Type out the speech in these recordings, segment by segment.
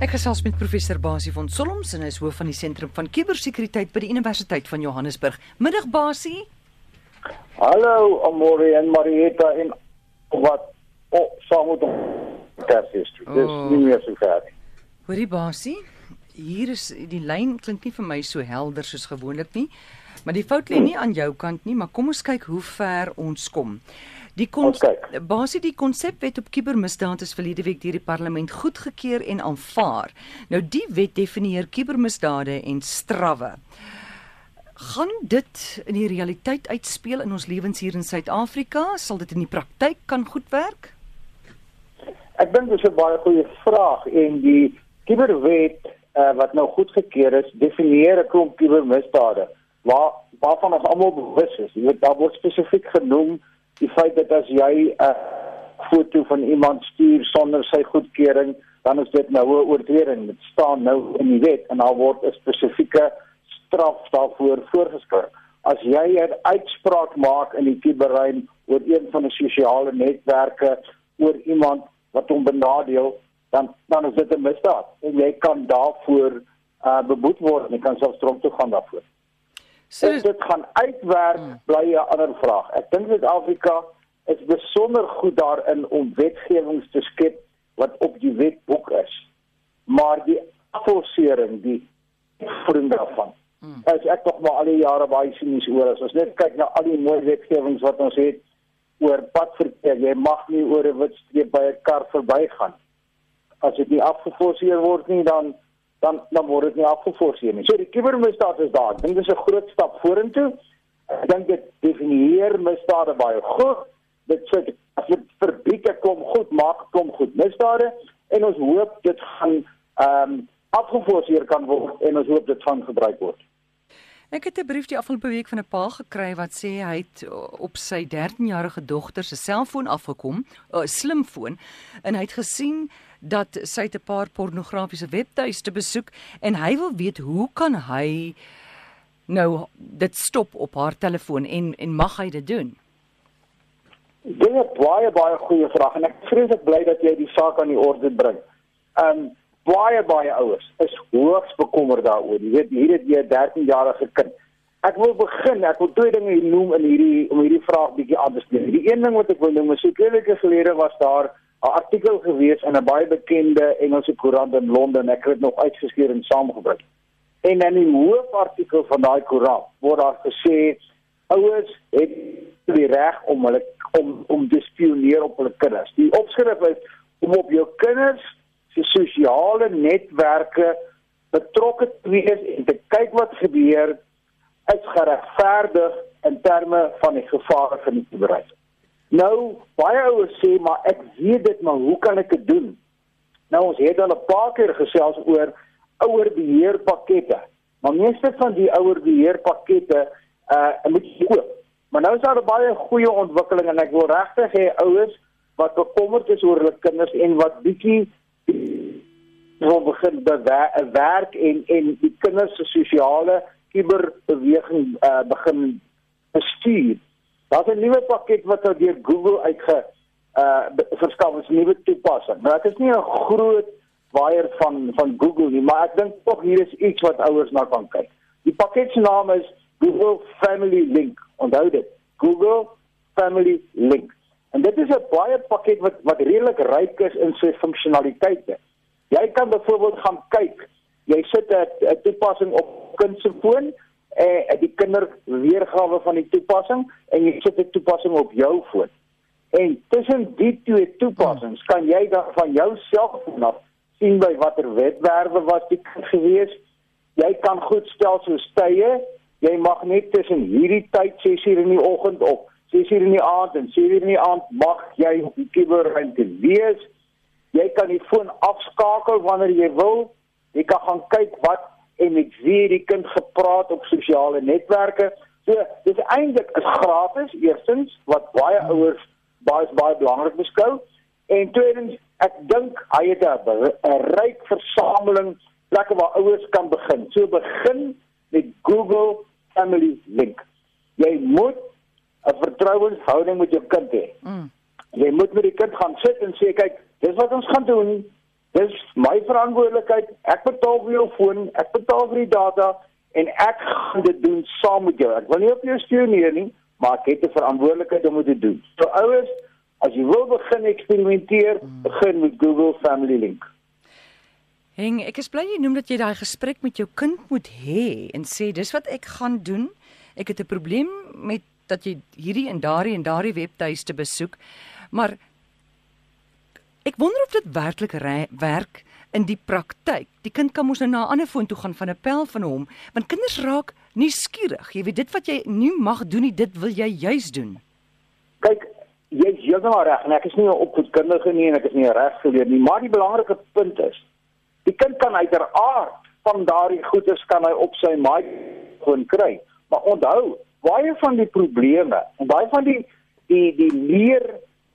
Ek gesels met professor Basie van Solms en hy is hoof van die sentrum van kubersekuriteit by die Universiteit van Johannesburg. Middag Basie. Hallo Amore en Marieta en wat oh, saam met Tersies. Dis Oh. nie meer so ver nie. Hoorie Basie, hier is die lyn klink nie vir my so helder soos gewoonlik nie. Maar die fout lê nie aan jou kant nie, maar kom ons kyk hoe ver ons kom. Die kon Ons kyk. Basie die konsepwet op kubermisdaad is verlede week deur die parlement goedgekeur en aanvaar. Nou die wet definieer kubermisdade en strawwe. Gaan dit in die realiteit uitspeel in ons lewens hier in Suid-Afrika? Sal dit in die praktyk kan goed werk? Ek dink dis 'n baie goeie vraag en die kuberwet uh, wat nou goedgekeur is, definieer 'n klomp kubermisdade waar waarvan ons almal bewus is. Jy weet daar word spesifiek genoem die feit dat as jy 'n foto van iemand stuur sonder sy goedkeuring, dan is dit nou 'n oortreding. Dit staan nou in die wet en daar word 'n spesifieke straf daarvoor voorgeskryf. As jy 'n uitspraak maak in die kuberruim oor een van die sosiale netwerke oor iemand wat hom benadeel, dan dan is dit 'n misdaad en jy kan daarvoor uh beboet word en jy kan selfs tronk toe gaan daarvoor. So Of dit gaan uitwerk bly 'n ander vraag. Ek dink Suid-Afrika is besonder goed daarin om wetgewings te skep wat op die wetboek is. Maar die afforsering, die voering daarvan, is ek tog maar al die jare baie sinies oor. As ons net kyk na al die mooi wetgewings wat ons het oor padverkeer, jy mag nie oor 'n wit streep by 'n kar verbygaan. As dit nie afgeforseer word nie, dan dan dan word dit nie afgeforseer nie. So die kubermisdaad is daar. Ek dink dis 'n groot stap vorentoe. Ek dink dit definieer misdade baie goed. Dit sê as dit verbied ek kom goed, maak kom goed misdade en ons hoop dit gaan ehm um, afgeforseer kan word en ons hoop dit gaan gebruik word. Ek het 'n brief die afgelope week van 'n pa gekry wat sê hy het op sy 13-jarige dogter se selfoon afgekom, 'n uh, slimfoon, en hy het gesien dat sy 'n paar pornografiese webtuiste besoek en hy wil weet hoe kan hy nou dit stop op haar telefoon en en mag hy dit doen? Dit is 'n baie baie goeie vraag en ek is vreeslik bly dat jy die saak aan die orde bring. Um baie baie ouers is hoogs bekommerd daaroor. Jy weet hier het jy 'n 13-jarige kind. Ek wil begin, ek wil twee dinge noem in hierdie om hierdie vraag bietjie aan te spreek. Die een ding wat ek wil noem is so twee weke gelede was daar 'n artikel gewees in 'n baie bekende Engelse koerant in Londen. Ek het dit nog uitgeskeur en saamgebring. En in die hoofartikel van daai koerant word daar gesê ouers het die reg om hulle om om te spioneer op hulle kinders. Die opskrif is om op jou kinders se sosiale netwerke betrokke te wees en te kyk wat gebeur is geregverdig in terme van die gevare van die bedryf. Nou baie ouers sê maar ek weet dit maar hoe kan ek dit doen? Nou ons het al 'n paar keer gesels oor ouer beheerpakkette. Maar meeste van die ouer beheerpakkette uh moet jy koop. Maar nou is daar baie goeie ontwikkeling en ek wil regtig hê ouers wat bekommerd is oor hulle kinders en wat bietjie wil begin bewer, werk en en die kinders se sosiale kuberbeweging uh begin bestuur. Daar's 'n nuwe pakket wat nou deur Google uitge uh verskaf is 'n nuwe toepassing. Nou dit is nie 'n groot waier van van Google nie, maar ek dink tog hier is iets wat ouers na kan kyk. Die pakket se naam is Google Family Link. Onthou dit. Google Family Link. En dit is 'n baie pakket wat wat redelik ryk is in sy funksionaliteite. Jy kan byvoorbeeld gaan kyk. Jy sit 'n toepassing op kind se foon en die kinderweergawe van die toepassing en jy sit 'n toepassing op jou foon. En tussen die twee toepassings kan jy dan van jou selfoon af sien by watter webwerwe was die kind gewees. Jy kan goed stel soos tye. Jy mag net tussen hierdie tyd 6uur in die oggend of 6uur in die aand en 7uur in die aand mag jy op die kuberruimte wees. Jy kan die foon afskakel wanneer jy wil. Jy kan gaan kyk wat en met wie die kind gepraat op sosiale netwerke. So, dis eintlik is gratis eerstens wat baie ouers baie baie belangrik beskou en tweedens ek dink hy het 'n ryk versameling plekke waar ouers kan begin. So begin met Google Family Link. Jy moet 'n vertrouenshouding met jou kind hê. Mm. Jy moet met die kind gaan sit en sê kyk, dis wat ons gaan doen. Dis my verantwoordelikheid. Ek betaal vir jou foon, ek betaal vir die data en ek gaan dit doen saam met jou. Ek wil nie op jou spioneer nie, maar ek het 'n verantwoordelikheid om dit te doen. So ouers, as jy wil begin eksperimenteer, begin met Google Family Link. Heng, ek is bly jy noem dat jy daai gesprek met jou kind moet hê en sê dis wat ek gaan doen. Ek het 'n probleem met dat jy hierdie en daardie en daardie webtuiste besoek, maar ek wonder of dit werklik werk in die praktyk. Die kind kan mos nou na 'n ander foon toe gaan van 'n pel van hom, want kinders raak nuuskierig. Jy weet dit wat jy nie mag doen nie, dit wil jy juis doen. Kyk, jy is heeltemal reg en ek is nie 'n opvoedkundige nie en ek is nie regsgeleer nie, maar die belangrike punt is die kind kan uiteraard van daardie goeders kan hy op sy maai gewoon kry. Maar onthou, baie van die probleme en baie van die die die leer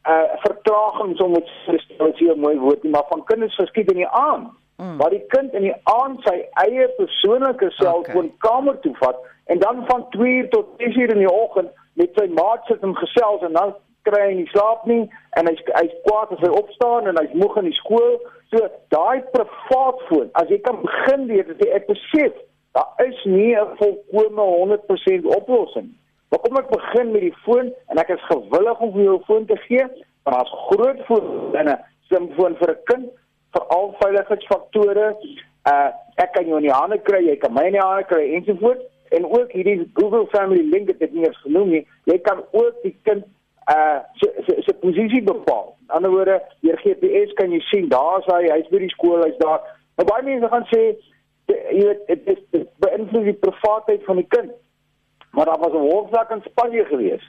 uh vertragings om dit te stel jy 'n mooi woord nie, maar van kinders verskiet in die aand. Mm. Waar die kind in die aand sy eie persoonlike selfoon okay. kamer toe vat en dan van 2 uur tot 6 uur in die oggend met sy maat sit en gesels en dan kry hy nie slaap nie en hy's hy's kwaad as hy opstaan en hy's moeg in die skool. So daai privaat foon, as jy kan begin dat jy ek besef, daar is nie 'n volkomme 100% oplossing nie. Maar kom ek begin met die foon en ek is gewillig om vir jou 'n foon te gee, want daar's groot voordele sim foon vir 'n kind vir al veiligheidsfaktore. Uh ek kan jou in die hande kry, jy kan my in die hande kry ensovoorts en ook hierdie Google Family Link het dit nie eens genoem nie. Jy kan ook die kind uh se se se posisie bepaal. In ander woorde, deur GPS kan jy sien daar's hy, hy's by die skool, hy's daar. Maar baie mense gaan sê jy weet dit is beïnvloed die privaatheid van die kind maar daar was 'n hofsaak in Spanje gewees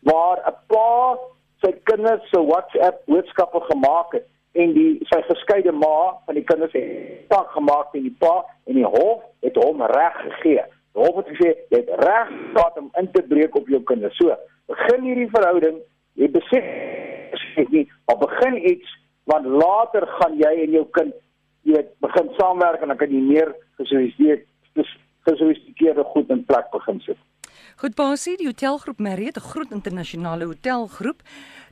waar 'n pa sy kinders se WhatsApp boodskappe gemaak het en die sy geskeide ma van die kinders het tak gemaak teen die pa en die hof het hom reg gegee. Die hof het gesê jy het reg gehad om in te breek op jou kinders. So, begin hierdie verhouding, jy besef nie, maar begin iets want later gaan jy en jou kind jy begin saamwerk en dan kan jy meer gesofistikeerde gesofistikeerde goed in plek begin sit. Goed, Basie, die hotelgroep Marriott, 'n groot internasionale hotelgroep,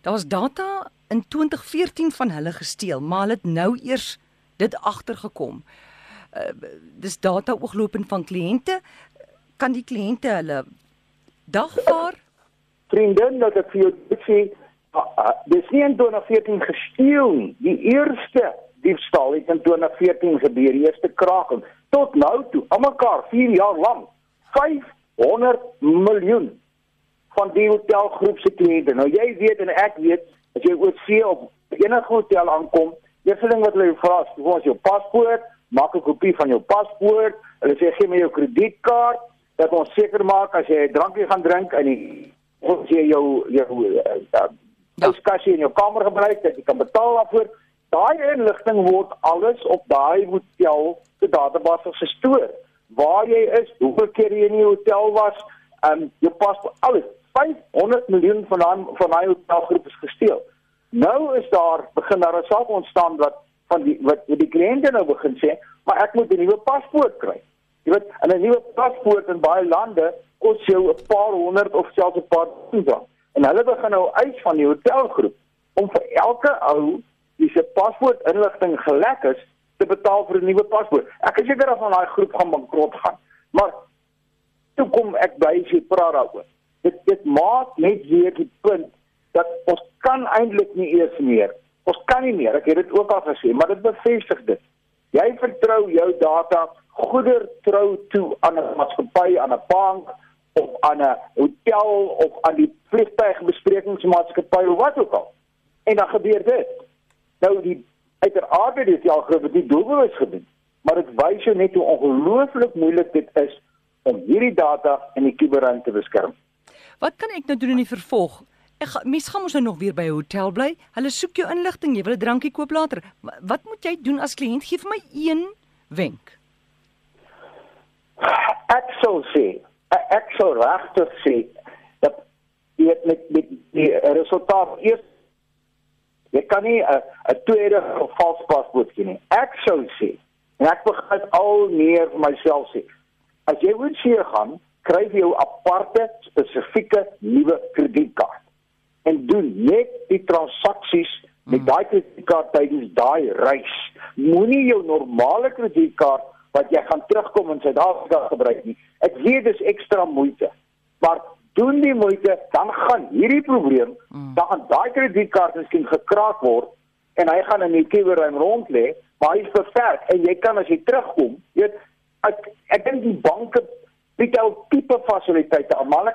daar was data in 2014 van hulle gesteel, maar hulle het nou eers dit agtergekom. Uh, dis data ooglopend van kliënte. Kan die kliënte hulle dagvaar? Vriendin, dat ek vir jou sê, uh, uh, dis nie in 2014 gesteel nie. Die eerste diefstal het in 2014 gebeur, die eerste kraking. Tot nou toe, almekaar 4 jaar lank. 100 miljoen van die hotelgroep se kliënte. Nou jy weet en ek weet as jy oor see op enige hotel aankom, eerste ding wat hulle vra is, "Hoe is jou paspoort? Maak 'n kopie van jou paspoort." Hulle sê gee my jou kredietkaart dat ons seker maak as jy 'n drankie gaan drink en ons jy jou jou uh, uh, ja. skasie in jou kamer gebruik dat jy kan betaal daarvoor. Daai inligting word alles op daai hotel se database gestoor waar jy is, hoeveel keer jy in die hotel was, ehm um, jou paspoort, alles. 500 miljoen van daai van daai hotelgroep is gesteel. Nou is daar begin daar 'n saak ontstaan wat van die wat die kliënte nou begin sê, maar ek moet 'n nuwe paspoort kry. Jy weet, 'n nuwe paspoort in baie lande kos jou 'n paar honderd of selfs 'n paar duisend. En hulle begin nou eis van die hotelgroep om vir elke ou wie se paspoort inligting gelek is, te betaal vir 'n nuwe paspoort. Ek is seker dat van daai groep gaan bankrot gaan. Maar toe kom ek by sy praat daaroor. Dit dit maak net weer die punt dat ons kan eintlik nie eers meer. Ons kan nie meer. Ek het dit ook al gesê, maar dit bevestig dit. Jy vertrou jou data goeder trou toe aan 'n maatskappy, aan 'n bank of aan 'n hotel of aan die vliegtuigbesprekingsmaatskappy of wat ook al. En dan gebeur dit. Nou die uiteraard het die algoritme dit doelbewus gedoen, maar dit wys jou net hoe ongelooflik moeilik dit is om hierdie data in die kuberruimte te beskerm. Wat kan ek nou doen in die vervolg? Ek mis gaan ons nou nog weer by 'n hotel bly. Hulle soek jou inligting, jy wil 'n drankie koop later. Wat moet jy doen as kliënt? Gee vir my een wenk. Ek sou sê, ek sou regtig sê dat jy met met die resultaat eers Jy kan nie 'n 'n tweede of vals paspoort hê nie. Ek sou sê, en ek begin al meer vir myself sê, as jy moet seer gaan, kry jy 'n aparte spesifieke nuwe kredietkaart en doen net die transaksies met daai kredietkaart tydens daai reis. Moenie jou normale kredietkaart wat jy gaan terugkom in Suid-Afrika gebruik nie. Ek weet dis ekstra moeite. Maar doen die moeite, dan gaan hierdie probleem, mm. dan gaan daai kredietkaart miskien gekraak word en hy gaan in die kiewerruim rond lê, maar hy's beperk en jy kan as jy terugkom, weet ek ek dink die banke bied al tipe fasiliteite aan maar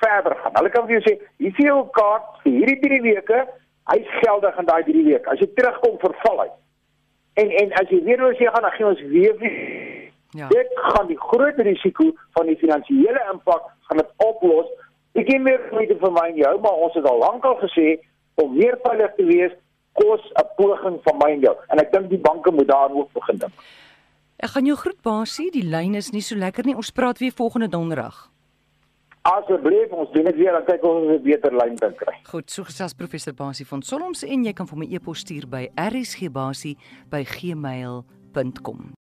verder gaan. Hulle kan vir jou sê, hier is jou kaart vir hierdie drie weke, hy's geldig in daai drie weke. As jy terugkom verval hy. En en as jy weer oor sê gaan, dan gee ons weer Ja. Dit gaan die groot risiko van die finansiële impak gaan dit oplos. Ek gee meer moeite vir my en jou, maar ons het al lankal gesê om meer veilig te wees kos 'n poging van my en jou. En ek dink die banke moet daaroor begin dink. Ek gaan jou groet Basie, die lyn is nie so lekker nie. Ons praat weer volgende donderdag. Asseblief, ons doen dit weer dan kyk ons 'n beter lyn kan kry. Goed, so gesels professor Basie van Solomse en jy kan vir my e-pos stuur by rsgbasie@gmail.com.